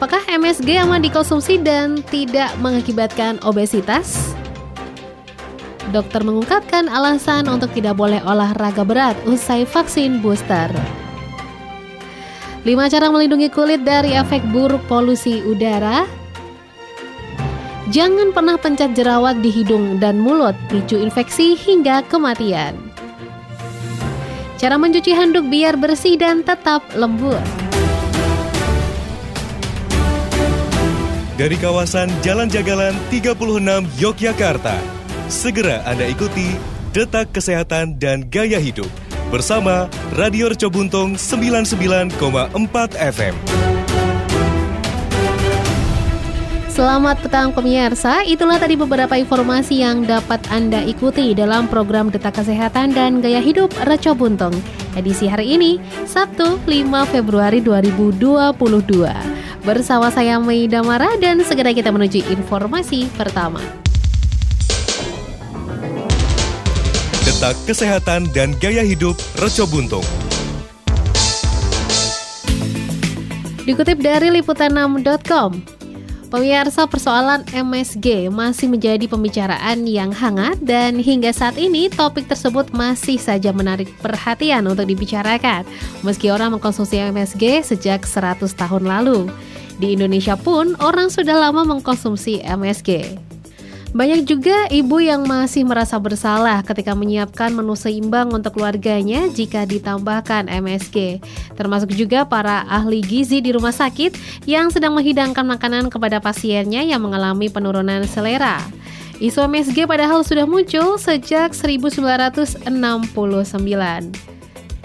Apakah MSG aman dikonsumsi dan tidak mengakibatkan obesitas? Dokter mengungkapkan alasan untuk tidak boleh olahraga berat usai vaksin booster. 5 cara melindungi kulit dari efek buruk polusi udara. Jangan pernah pencet jerawat di hidung dan mulut, picu infeksi hingga kematian. Cara mencuci handuk biar bersih dan tetap lembut. Dari kawasan Jalan Jagalan 36 Yogyakarta, segera Anda ikuti Detak Kesehatan dan Gaya Hidup bersama Radio Reco Buntung 99,4 FM. Selamat petang pemirsa, itulah tadi beberapa informasi yang dapat Anda ikuti dalam program Detak Kesehatan dan Gaya Hidup Reco Buntung. Edisi hari ini, Sabtu 5 Februari 2022. Bersama saya Mei Damara dan segera kita menuju informasi pertama. Detak Kesehatan dan Gaya Hidup Reco Buntung. Dikutip dari liputan6.com, Pemirsa persoalan MSG masih menjadi pembicaraan yang hangat dan hingga saat ini topik tersebut masih saja menarik perhatian untuk dibicarakan meski orang mengkonsumsi MSG sejak 100 tahun lalu. Di Indonesia pun orang sudah lama mengkonsumsi MSG. Banyak juga ibu yang masih merasa bersalah ketika menyiapkan menu seimbang untuk keluarganya jika ditambahkan MSG. Termasuk juga para ahli gizi di rumah sakit yang sedang menghidangkan makanan kepada pasiennya yang mengalami penurunan selera. Isu MSG padahal sudah muncul sejak 1969.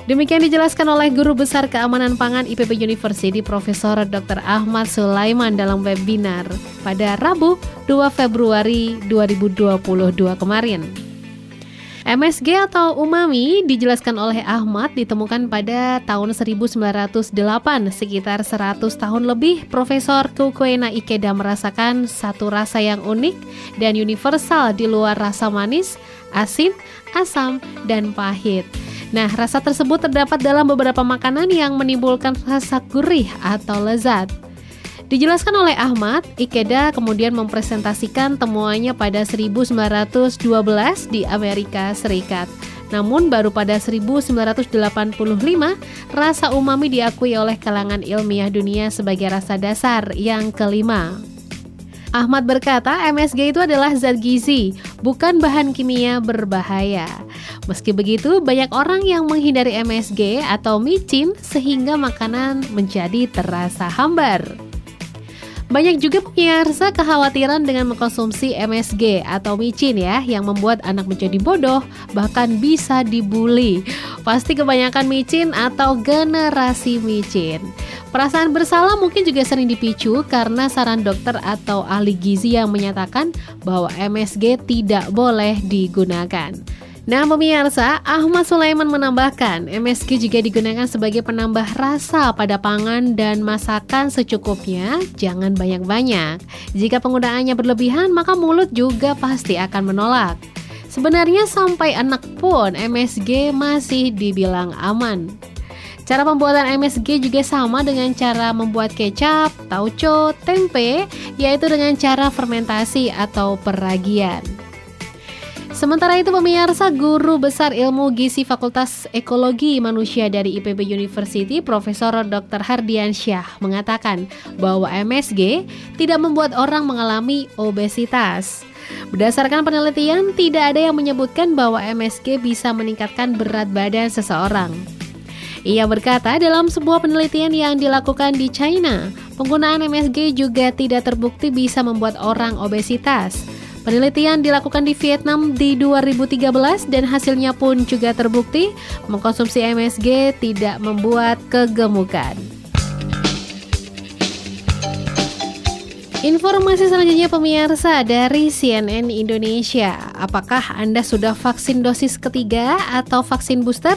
Demikian dijelaskan oleh Guru Besar Keamanan Pangan IPB University Profesor Dr. Ahmad Sulaiman dalam webinar pada Rabu 2 Februari 2022 kemarin. MSG atau umami dijelaskan oleh Ahmad ditemukan pada tahun 1908 sekitar 100 tahun lebih Profesor Kukuena Ikeda merasakan satu rasa yang unik dan universal di luar rasa manis, asin, asam, dan pahit. Nah, rasa tersebut terdapat dalam beberapa makanan yang menimbulkan rasa gurih atau lezat. Dijelaskan oleh Ahmad, Ikeda kemudian mempresentasikan temuannya pada 1912 di Amerika Serikat. Namun baru pada 1985 rasa umami diakui oleh kalangan ilmiah dunia sebagai rasa dasar yang kelima. Ahmad berkata, MSG itu adalah zat gizi, bukan bahan kimia berbahaya. Meski begitu, banyak orang yang menghindari MSG atau micin sehingga makanan menjadi terasa hambar. Banyak juga pemirsa kekhawatiran dengan mengkonsumsi MSG atau micin ya yang membuat anak menjadi bodoh bahkan bisa dibully. Pasti kebanyakan micin atau generasi micin. Perasaan bersalah mungkin juga sering dipicu karena saran dokter atau ahli gizi yang menyatakan bahwa MSG tidak boleh digunakan. Nah pemirsa, Ahmad Sulaiman menambahkan MSG juga digunakan sebagai penambah rasa pada pangan dan masakan secukupnya, jangan banyak-banyak. Jika penggunaannya berlebihan, maka mulut juga pasti akan menolak. Sebenarnya sampai anak pun MSG masih dibilang aman. Cara pembuatan MSG juga sama dengan cara membuat kecap, tauco, tempe, yaitu dengan cara fermentasi atau peragian. Sementara itu pemirsa guru besar ilmu gizi Fakultas Ekologi Manusia dari IPB University Profesor Dr. Hardian Syah mengatakan bahwa MSG tidak membuat orang mengalami obesitas. Berdasarkan penelitian, tidak ada yang menyebutkan bahwa MSG bisa meningkatkan berat badan seseorang. Ia berkata dalam sebuah penelitian yang dilakukan di China, penggunaan MSG juga tidak terbukti bisa membuat orang obesitas. Penelitian dilakukan di Vietnam di 2013 dan hasilnya pun juga terbukti mengkonsumsi MSG tidak membuat kegemukan. Informasi selanjutnya pemirsa dari CNN Indonesia. Apakah Anda sudah vaksin dosis ketiga atau vaksin booster?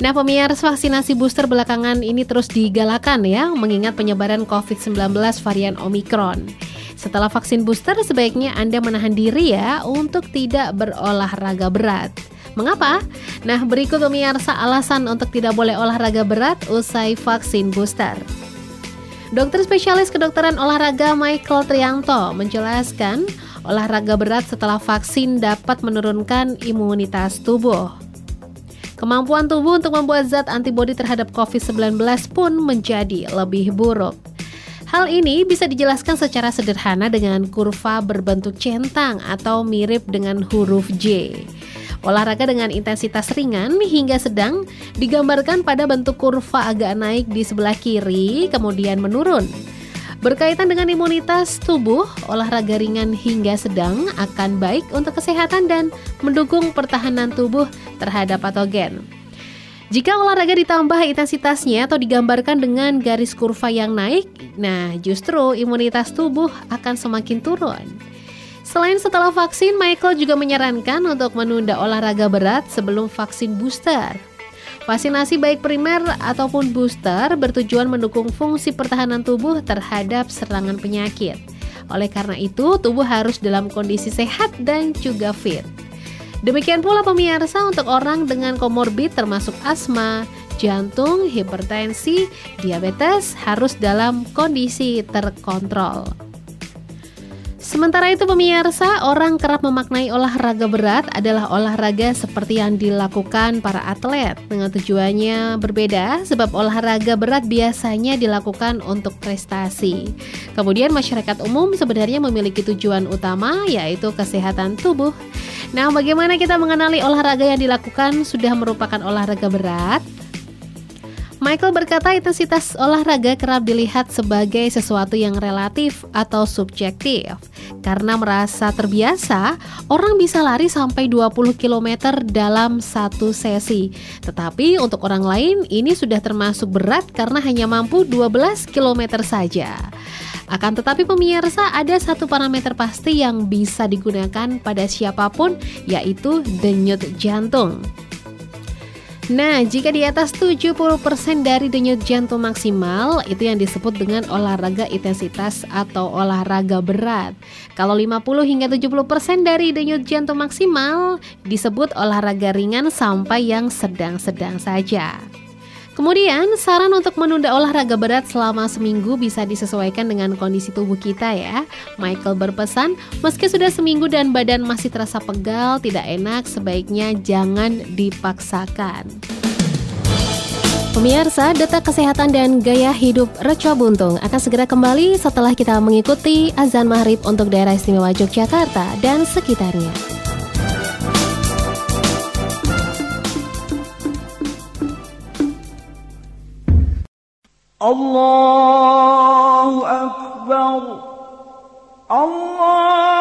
Nah, pemirsa vaksinasi booster belakangan ini terus digalakan ya, mengingat penyebaran COVID-19 varian Omicron. Setelah vaksin booster, sebaiknya Anda menahan diri ya untuk tidak berolahraga berat. Mengapa? Nah, berikut pemirsa alasan untuk tidak boleh olahraga berat usai vaksin booster. Dokter spesialis kedokteran olahraga Michael Trianto menjelaskan olahraga berat setelah vaksin dapat menurunkan imunitas tubuh. Kemampuan tubuh untuk membuat zat antibodi terhadap COVID-19 pun menjadi lebih buruk. Hal ini bisa dijelaskan secara sederhana dengan kurva berbentuk centang atau mirip dengan huruf J. Olahraga dengan intensitas ringan hingga sedang digambarkan pada bentuk kurva agak naik di sebelah kiri kemudian menurun. Berkaitan dengan imunitas tubuh, olahraga ringan hingga sedang akan baik untuk kesehatan dan mendukung pertahanan tubuh terhadap patogen. Jika olahraga ditambah intensitasnya atau digambarkan dengan garis kurva yang naik, nah justru imunitas tubuh akan semakin turun. Selain setelah vaksin, Michael juga menyarankan untuk menunda olahraga berat sebelum vaksin booster. Vaksinasi baik primer ataupun booster bertujuan mendukung fungsi pertahanan tubuh terhadap serangan penyakit. Oleh karena itu, tubuh harus dalam kondisi sehat dan juga fit. Demikian pula pemirsa untuk orang dengan komorbid termasuk asma, jantung, hipertensi, diabetes harus dalam kondisi terkontrol. Sementara itu pemirsa, orang kerap memaknai olahraga berat adalah olahraga seperti yang dilakukan para atlet dengan tujuannya berbeda sebab olahraga berat biasanya dilakukan untuk prestasi. Kemudian masyarakat umum sebenarnya memiliki tujuan utama yaitu kesehatan tubuh. Nah, bagaimana kita mengenali olahraga yang dilakukan sudah merupakan olahraga berat? Michael berkata intensitas olahraga kerap dilihat sebagai sesuatu yang relatif atau subjektif. Karena merasa terbiasa, orang bisa lari sampai 20 km dalam satu sesi. Tetapi untuk orang lain ini sudah termasuk berat karena hanya mampu 12 km saja. Akan tetapi pemirsa ada satu parameter pasti yang bisa digunakan pada siapa pun yaitu denyut jantung. Nah, jika di atas 70% dari denyut jantung maksimal, itu yang disebut dengan olahraga intensitas atau olahraga berat. Kalau 50 hingga 70% dari denyut jantung maksimal, disebut olahraga ringan sampai yang sedang-sedang saja. Kemudian, saran untuk menunda olahraga berat selama seminggu bisa disesuaikan dengan kondisi tubuh kita ya. Michael berpesan, meski sudah seminggu dan badan masih terasa pegal, tidak enak, sebaiknya jangan dipaksakan. Pemirsa, data kesehatan dan gaya hidup Reco Buntung akan segera kembali setelah kita mengikuti azan maghrib untuk daerah istimewa Yogyakarta dan sekitarnya. الله أكبر الله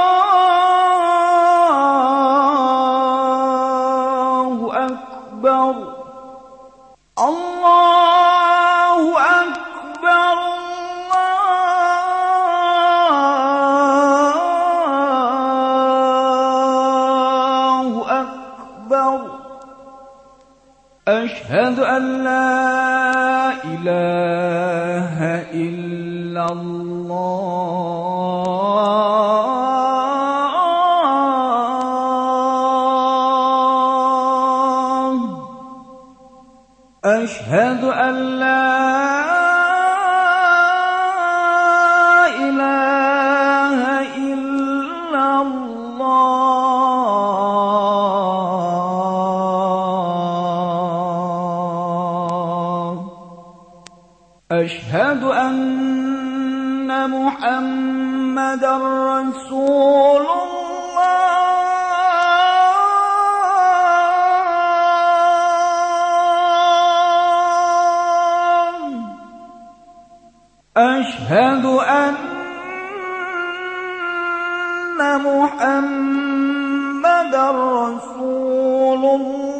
الله أشهد أن محمدا رسول الله.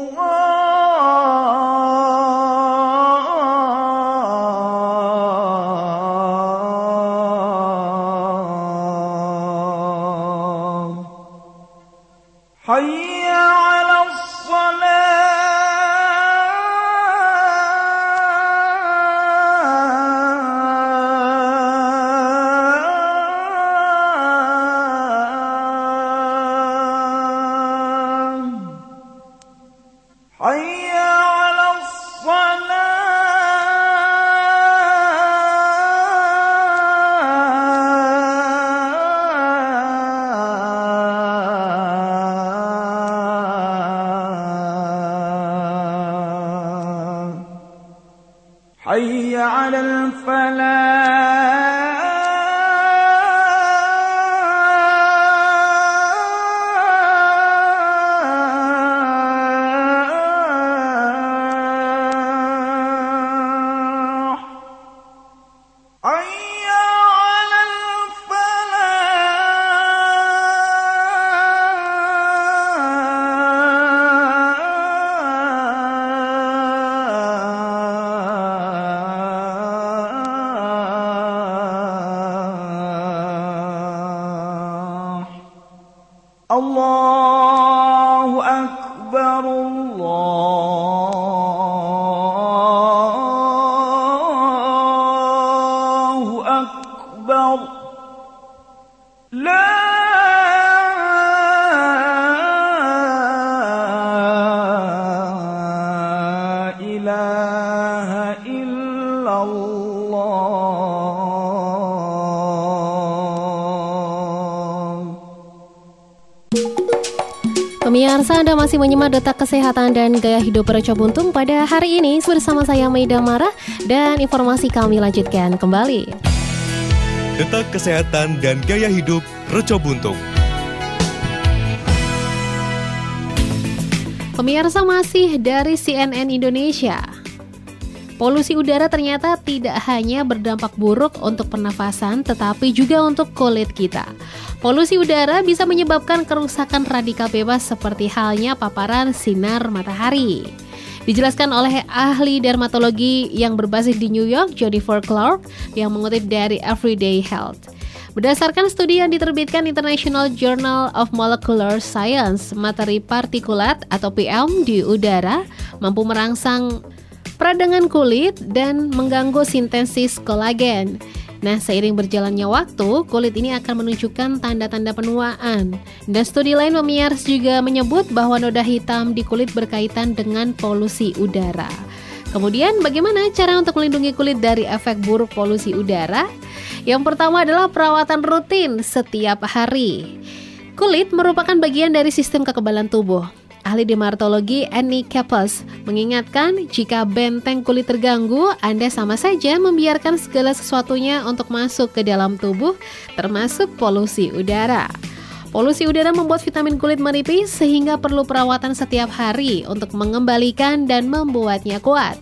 Pemirsa Anda masih menyimak detak kesehatan dan gaya hidup Reco Buntung pada hari ini bersama saya Maida Mara dan informasi kami lanjutkan kembali. Detak Kesehatan dan Gaya Hidup Reco Buntung. Pemirsa masih dari CNN Indonesia. Polusi udara ternyata tidak hanya berdampak buruk untuk pernafasan, tetapi juga untuk kulit kita. Polusi udara bisa menyebabkan kerusakan radikal bebas seperti halnya paparan sinar matahari. Dijelaskan oleh ahli dermatologi yang berbasis di New York, Jennifer Clark, yang mengutip dari Everyday Health. Berdasarkan studi yang diterbitkan International Journal of Molecular Science, materi partikulat atau PM di udara mampu merangsang peradangan kulit dan mengganggu sintesis kolagen. Nah, seiring berjalannya waktu, kulit ini akan menunjukkan tanda-tanda penuaan. Dan studi lain memiars juga menyebut bahwa noda hitam di kulit berkaitan dengan polusi udara. Kemudian, bagaimana cara untuk melindungi kulit dari efek buruk polusi udara? Yang pertama adalah perawatan rutin setiap hari. Kulit merupakan bagian dari sistem kekebalan tubuh. Ahli dermatologi Annie Kappels mengingatkan jika benteng kulit terganggu, Anda sama saja membiarkan segala sesuatunya untuk masuk ke dalam tubuh, termasuk polusi udara. Polusi udara membuat vitamin kulit menipis sehingga perlu perawatan setiap hari untuk mengembalikan dan membuatnya kuat.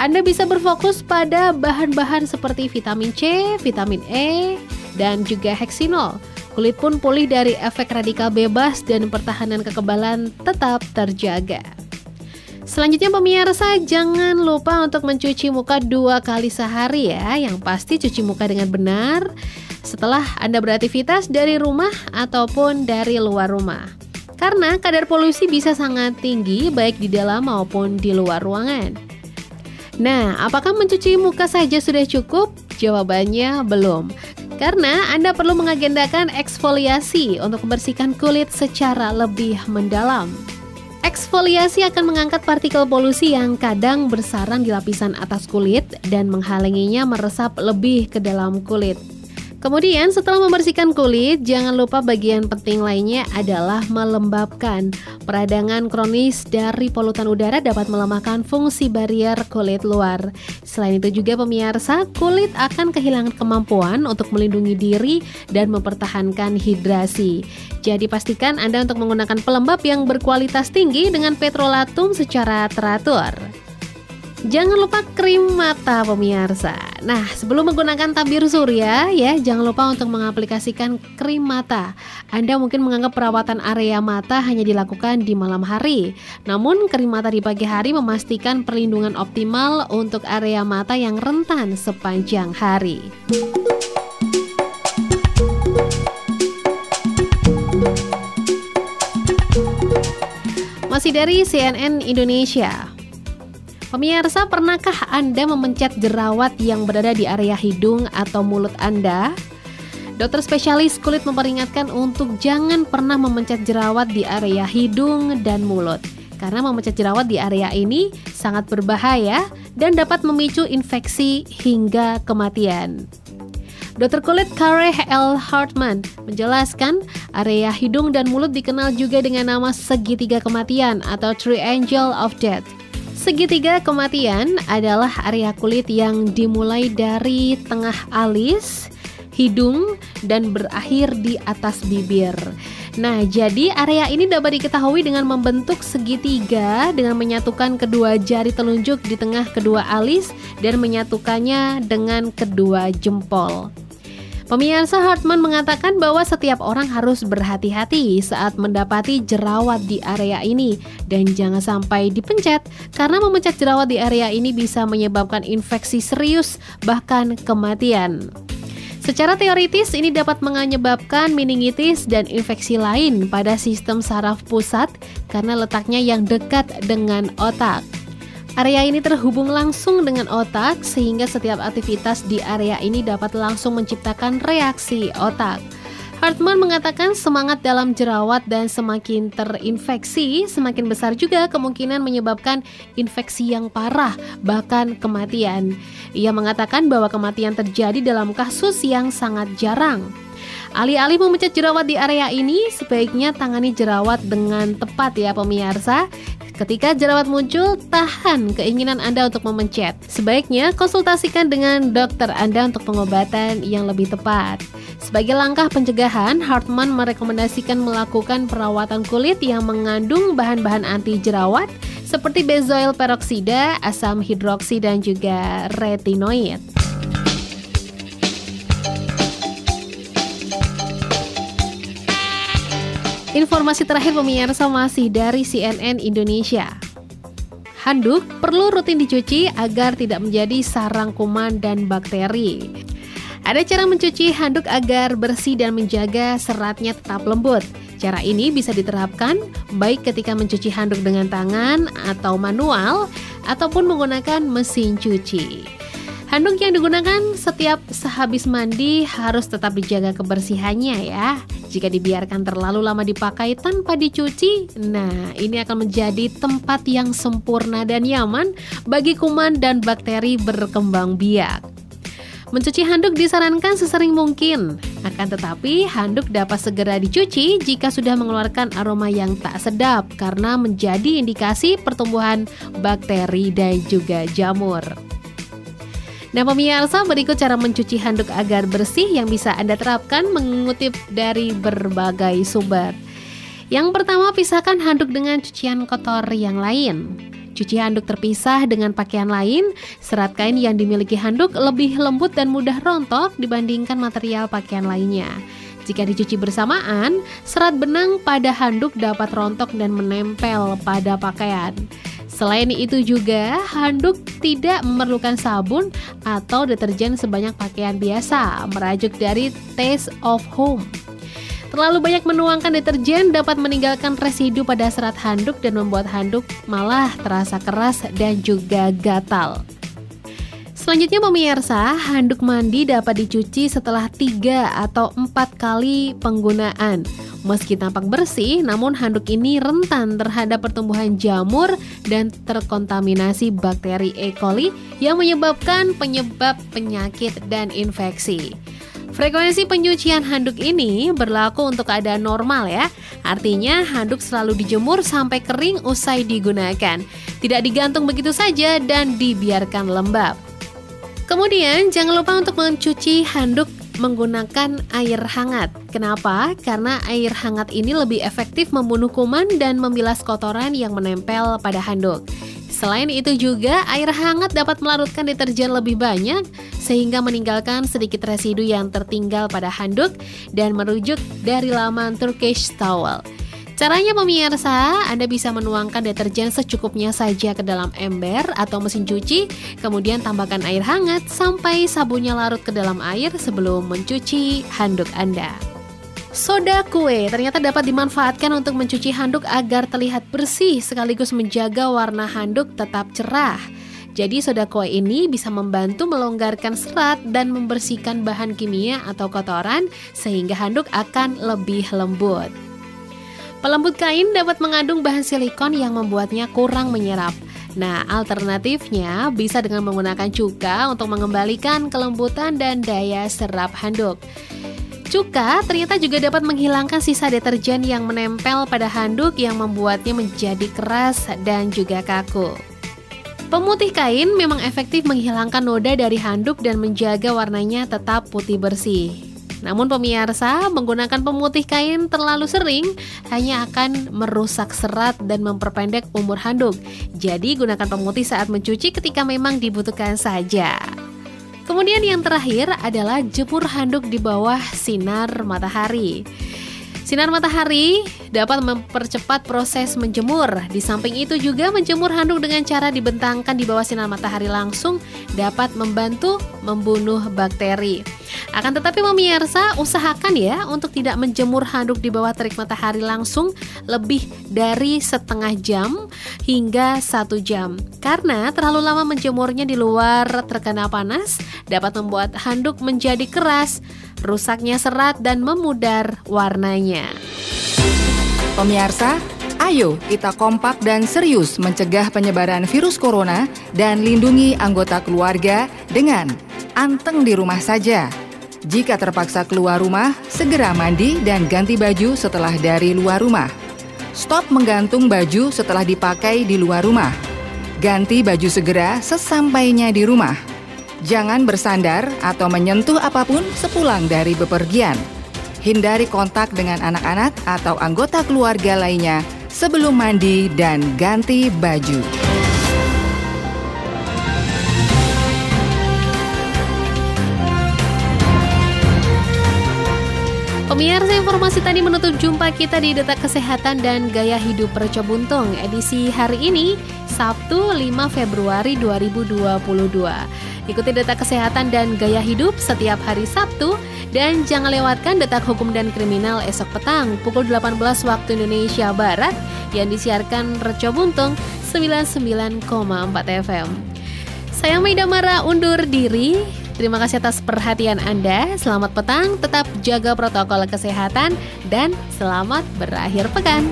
Anda bisa berfokus pada bahan-bahan seperti vitamin C, vitamin E, dan juga heksinol. Kulit pun pulih dari efek radikal bebas dan pertahanan kekebalan tetap terjaga. Selanjutnya pemirsa jangan lupa untuk mencuci muka dua kali sehari ya Yang pasti cuci muka dengan benar setelah Anda beraktivitas dari rumah ataupun dari luar rumah Karena kadar polusi bisa sangat tinggi baik di dalam maupun di luar ruangan Nah, apakah mencuci muka saja sudah cukup? Jawabannya belum. Karena Anda perlu mengagendakan eksfoliasi untuk membersihkan kulit secara lebih mendalam. Eksfoliasi akan mengangkat partikel polusi yang kadang bersarang di lapisan atas kulit dan menghalanginya meresap lebih ke dalam kulit. Kemudian setelah membersihkan kulit, jangan lupa bagian penting lainnya adalah melembabkan. Peradangan kronis dari polutan udara dapat melemahkan fungsi barrier kulit luar. Selain itu juga pemirsa, kulit akan kehilangan kemampuan untuk melindungi diri dan mempertahankan hidrasi. Jadi pastikan Anda untuk menggunakan pelembab yang berkualitas tinggi dengan petrolatum secara teratur. Jangan lupa krim mata pemirsa. Nah, sebelum menggunakan tabir surya ya, jangan lupa untuk mengaplikasikan krim mata. Anda mungkin menganggap perawatan area mata hanya dilakukan di malam hari. Namun, krim mata di pagi hari memastikan perlindungan optimal untuk area mata yang rentan sepanjang hari. Masih dari CNN Indonesia. Pemirsa, pernahkah Anda memencet jerawat yang berada di area hidung atau mulut Anda? Dokter spesialis kulit memperingatkan untuk jangan pernah memencet jerawat di area hidung dan mulut. Karena memencet jerawat di area ini sangat berbahaya dan dapat memicu infeksi hingga kematian. Dokter kulit Kare L. Hartman menjelaskan area hidung dan mulut dikenal juga dengan nama segitiga kematian atau triangle of death. Segitiga kematian adalah area kulit yang dimulai dari tengah alis, hidung, dan berakhir di atas bibir. Nah, jadi area ini dapat diketahui dengan membentuk segitiga dengan menyatukan kedua jari telunjuk di tengah kedua alis dan menyatukannya dengan kedua jempol. Pemirsa Hartman mengatakan bahwa setiap orang harus berhati-hati saat mendapati jerawat di area ini dan jangan sampai dipencet karena memencet jerawat di area ini bisa menyebabkan infeksi serius bahkan kematian. Secara teoritis ini dapat menyebabkan meningitis dan infeksi lain pada sistem saraf pusat karena letaknya yang dekat dengan otak. Area ini terhubung langsung dengan otak sehingga setiap aktivitas di area ini dapat langsung menciptakan reaksi otak. Hartman mengatakan semangat dalam jerawat dan semakin terinfeksi, semakin besar juga kemungkinan menyebabkan infeksi yang parah, bahkan kematian. Ia mengatakan bahwa kematian terjadi dalam kasus yang sangat jarang. Alih-alih memecat jerawat di area ini, sebaiknya tangani jerawat dengan tepat ya pemirsa. Ketika jerawat muncul, tahan keinginan Anda untuk memencet. Sebaiknya konsultasikan dengan dokter Anda untuk pengobatan yang lebih tepat. Sebagai langkah pencegahan, Hartman merekomendasikan melakukan perawatan kulit yang mengandung bahan-bahan anti jerawat seperti benzoil peroksida, asam hidroksi, dan juga retinoid. Informasi terakhir pemirsa masih dari CNN Indonesia. Handuk perlu rutin dicuci agar tidak menjadi sarang kuman dan bakteri. Ada cara mencuci handuk agar bersih dan menjaga seratnya tetap lembut. Cara ini bisa diterapkan baik ketika mencuci handuk dengan tangan atau manual ataupun menggunakan mesin cuci. Handuk yang digunakan setiap sehabis mandi harus tetap dijaga kebersihannya ya. Jika dibiarkan terlalu lama dipakai tanpa dicuci, nah ini akan menjadi tempat yang sempurna dan nyaman bagi kuman dan bakteri berkembang biak. Mencuci handuk disarankan sesering mungkin, akan tetapi handuk dapat segera dicuci jika sudah mengeluarkan aroma yang tak sedap karena menjadi indikasi pertumbuhan bakteri dan juga jamur. Nah pemirsa berikut cara mencuci handuk agar bersih yang bisa Anda terapkan mengutip dari berbagai sumber. Yang pertama pisahkan handuk dengan cucian kotor yang lain. Cuci handuk terpisah dengan pakaian lain, serat kain yang dimiliki handuk lebih lembut dan mudah rontok dibandingkan material pakaian lainnya. Jika dicuci bersamaan, serat benang pada handuk dapat rontok dan menempel pada pakaian. Selain itu juga, handuk tidak memerlukan sabun atau deterjen sebanyak pakaian biasa, merajuk dari Taste of Home. Terlalu banyak menuangkan deterjen dapat meninggalkan residu pada serat handuk dan membuat handuk malah terasa keras dan juga gatal. Selanjutnya pemirsa, handuk mandi dapat dicuci setelah 3 atau 4 kali penggunaan. Meski tampak bersih, namun handuk ini rentan terhadap pertumbuhan jamur dan terkontaminasi bakteri E. coli yang menyebabkan penyebab penyakit dan infeksi. Frekuensi penyucian handuk ini berlaku untuk keadaan normal ya. Artinya handuk selalu dijemur sampai kering usai digunakan. Tidak digantung begitu saja dan dibiarkan lembab. Kemudian jangan lupa untuk mencuci handuk menggunakan air hangat. Kenapa? Karena air hangat ini lebih efektif membunuh kuman dan membilas kotoran yang menempel pada handuk. Selain itu juga air hangat dapat melarutkan deterjen lebih banyak sehingga meninggalkan sedikit residu yang tertinggal pada handuk dan merujuk dari laman Turkish Towel. Caranya pemirsa, Anda bisa menuangkan deterjen secukupnya saja ke dalam ember atau mesin cuci, kemudian tambahkan air hangat sampai sabunnya larut ke dalam air sebelum mencuci handuk Anda. Soda kue ternyata dapat dimanfaatkan untuk mencuci handuk agar terlihat bersih sekaligus menjaga warna handuk tetap cerah. Jadi soda kue ini bisa membantu melonggarkan serat dan membersihkan bahan kimia atau kotoran sehingga handuk akan lebih lembut. Pelembut kain dapat mengandung bahan silikon yang membuatnya kurang menyerap. Nah, alternatifnya bisa dengan menggunakan cuka untuk mengembalikan kelembutan dan daya serap handuk. Cuka ternyata juga dapat menghilangkan sisa deterjen yang menempel pada handuk yang membuatnya menjadi keras dan juga kaku. Pemutih kain memang efektif menghilangkan noda dari handuk dan menjaga warnanya tetap putih bersih. Namun pemirsa, menggunakan pemutih kain terlalu sering hanya akan merusak serat dan memperpendek umur handuk. Jadi gunakan pemutih saat mencuci ketika memang dibutuhkan saja. Kemudian yang terakhir adalah jemur handuk di bawah sinar matahari. Sinar matahari dapat mempercepat proses menjemur. Di samping itu juga menjemur handuk dengan cara dibentangkan di bawah sinar matahari langsung dapat membantu membunuh bakteri. Akan tetapi pemirsa, usahakan ya untuk tidak menjemur handuk di bawah terik matahari langsung lebih dari setengah jam hingga satu jam. Karena terlalu lama menjemurnya di luar terkena panas dapat membuat handuk menjadi keras rusaknya serat dan memudar warnanya. Pemirsa, ayo kita kompak dan serius mencegah penyebaran virus corona dan lindungi anggota keluarga dengan anteng di rumah saja. Jika terpaksa keluar rumah, segera mandi dan ganti baju setelah dari luar rumah. Stop menggantung baju setelah dipakai di luar rumah. Ganti baju segera sesampainya di rumah. Jangan bersandar atau menyentuh apa pun sepulang dari bepergian. Hindari kontak dengan anak-anak atau anggota keluarga lainnya sebelum mandi dan ganti baju. Pemirsa informasi tadi menutup jumpa kita di Detak Kesehatan dan Gaya Hidup Percobuntung edisi hari ini Sabtu 5 Februari 2022. Ikuti Detak Kesehatan dan Gaya Hidup setiap hari Sabtu dan jangan lewatkan Detak Hukum dan Kriminal esok petang pukul 18 waktu Indonesia Barat yang disiarkan Percobuntung 99,4 FM. Saya Maida Mara undur diri. Terima kasih atas perhatian Anda. Selamat petang, tetap jaga protokol kesehatan, dan selamat berakhir pekan.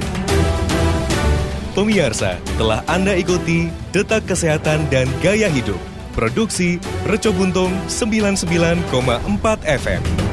Pemirsa, telah Anda ikuti Detak Kesehatan dan Gaya Hidup. Produksi Reco Buntung 99,4 FM.